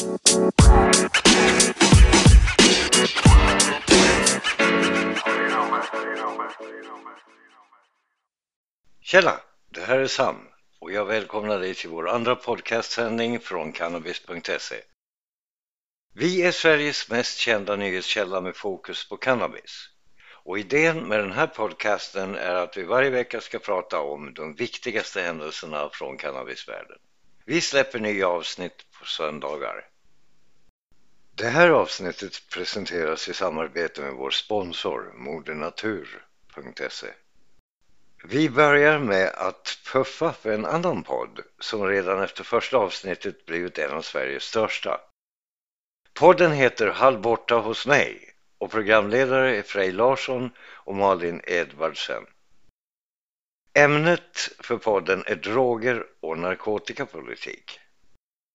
Tjena! Det här är Sam och jag välkomnar dig till vår andra podcastsändning från cannabis.se. Vi är Sveriges mest kända nyhetskälla med fokus på cannabis. Och idén med den här podcasten är att vi varje vecka ska prata om de viktigaste händelserna från cannabisvärlden. Vi släpper nya avsnitt på söndagar. Det här avsnittet presenteras i samarbete med vår sponsor modernatur.se. Vi börjar med att puffa för en annan podd som redan efter första avsnittet blivit en av Sveriges största. Podden heter Halv borta hos mig och programledare är Frej Larsson och Malin Edvardsen. Ämnet för podden är droger och narkotikapolitik.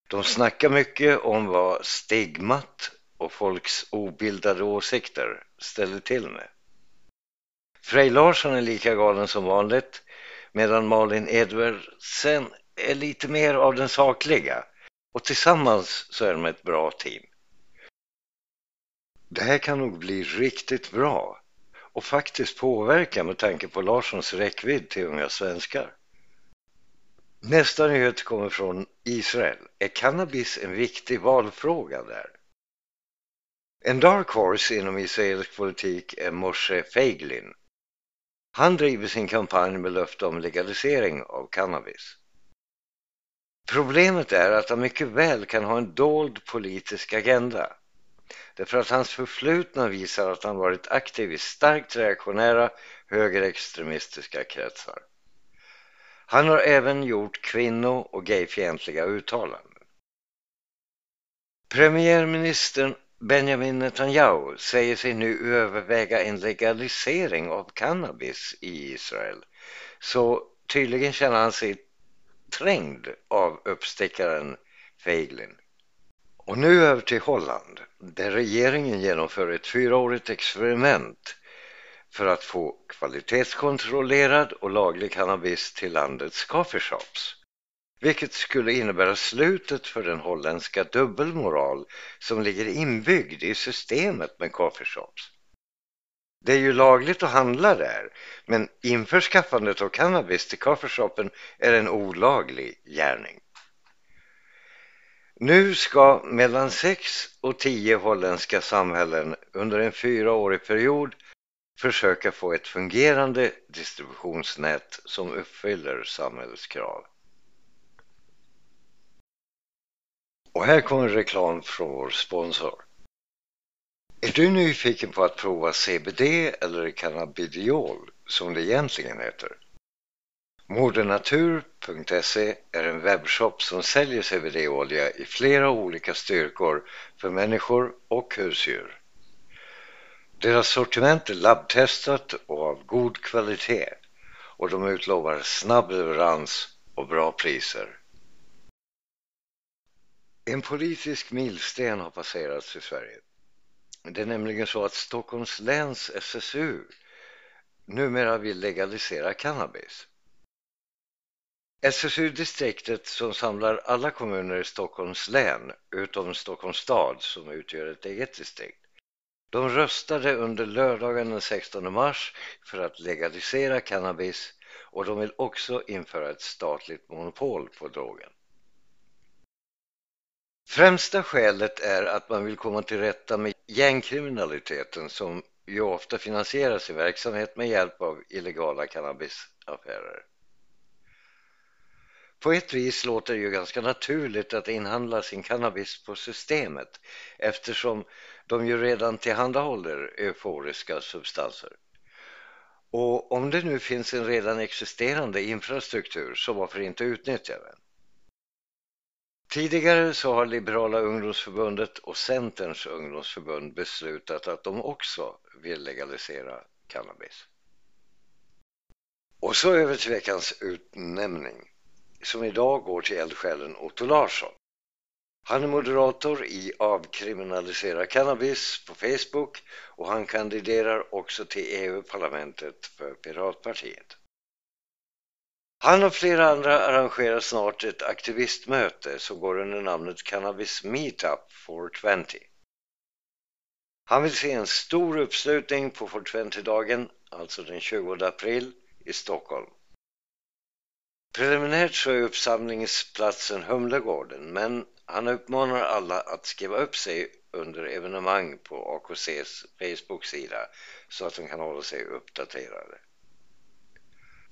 De snackar mycket om vad stigmat och folks obildade åsikter ställer till med. Frej Larsson är lika galen som vanligt medan Malin Edvardsen är lite mer av den sakliga och tillsammans så är de ett bra team. Det här kan nog bli riktigt bra och faktiskt påverka med tanke på Larssons räckvidd till unga svenskar. Nästa nyhet kommer från Israel. Är cannabis en viktig valfråga där? En dark horse inom israelisk politik är Moshe Feiglin. Han driver sin kampanj med löfte om legalisering av cannabis. Problemet är att han mycket väl kan ha en dold politisk agenda. Därför att hans förflutna visar att han varit aktiv i starkt reaktionära högerextremistiska kretsar. Han har även gjort kvinno och gayfientliga uttalanden. Premiärministern Benjamin Netanyahu säger sig nu överväga en legalisering av cannabis i Israel. Så tydligen känner han sig trängd av uppstickaren Feiglin. Och nu över till Holland där regeringen genomför ett fyraårigt experiment för att få kvalitetskontrollerad och laglig cannabis till landets coffeeshops. Vilket skulle innebära slutet för den holländska dubbelmoral som ligger inbyggd i systemet med coffeeshops. Det är ju lagligt att handla där, men införskaffandet av cannabis till coffeeshopen är en olaglig gärning. Nu ska mellan sex och tio holländska samhällen under en fyraårig period försöka få ett fungerande distributionsnät som uppfyller samhällets krav. Och här kommer reklam från vår sponsor. Är du nyfiken på att prova CBD eller cannabidiol som det egentligen heter? Modernatur.se är en webbshop som säljer CBD-olja i flera olika styrkor för människor och husdjur. Deras sortiment är labbtestat och av god kvalitet och de utlovar snabb leverans och bra priser. En politisk milsten har passerats i Sverige. Det är nämligen så att Stockholms läns SSU numera vill legalisera cannabis. SSU-distriktet som samlar alla kommuner i Stockholms län utom Stockholms stad som utgör ett eget distrikt. De röstade under lördagen den 16 mars för att legalisera cannabis och de vill också införa ett statligt monopol på drogen. Främsta skälet är att man vill komma till rätta med gängkriminaliteten som ju ofta finansierar sin verksamhet med hjälp av illegala cannabisaffärer. På ett vis låter det ju ganska naturligt att inhandla sin cannabis på systemet eftersom de ju redan tillhandahåller euforiska substanser. Och om det nu finns en redan existerande infrastruktur så varför inte utnyttja den? Tidigare så har Liberala ungdomsförbundet och Centerns ungdomsförbund beslutat att de också vill legalisera cannabis. Och så över till veckans utnämning som idag går till eldsjälen Otto Larsson. Han är moderator i Avkriminalisera cannabis på Facebook och han kandiderar också till EU-parlamentet för Piratpartiet. Han och flera andra arrangerar snart ett aktivistmöte som går under namnet Cannabis Meetup 420. Han vill se en stor uppslutning på 420-dagen, alltså den 20 april, i Stockholm. Preliminärt så är uppsamlingsplatsen Humlegården, men han uppmanar alla att skriva upp sig under evenemang på AKCs Facebook-sida så att de kan hålla sig uppdaterade.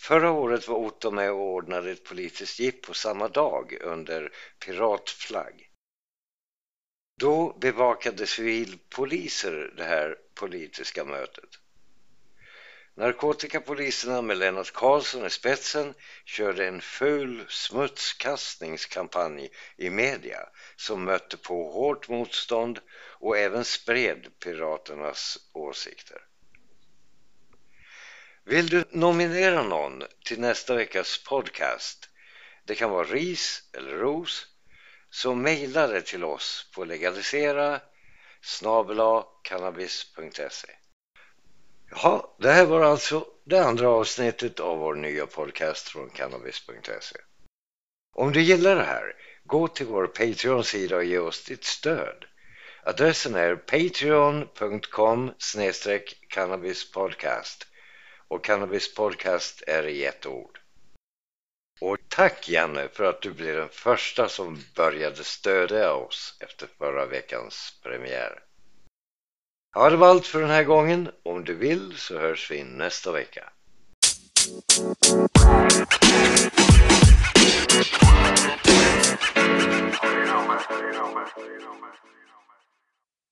Förra året var Otto med och ordnade ett politiskt jippo samma dag under piratflagg. Då bevakade civilpoliser det här politiska mötet. Narkotikapoliserna med Lennart Karlsson i spetsen körde en ful smutskastningskampanj i media som mötte på hårt motstånd och även spred piraternas åsikter. Vill du nominera någon till nästa veckas podcast? Det kan vara ris eller ros. Så mejla det till oss på legalisera cannabis.se. Ja, det här var alltså det andra avsnittet av vår nya podcast från cannabis.se. Om du gillar det här, gå till vår Patreon-sida och ge oss ditt stöd. Adressen är patreon.com cannabispodcast och cannabispodcast är i ett ord. Och tack Janne för att du blev den första som började stödja oss efter förra veckans premiär. Ja, det var allt för den här gången. Om du vill så hörs vi nästa vecka. You know, man. You know, man. You know.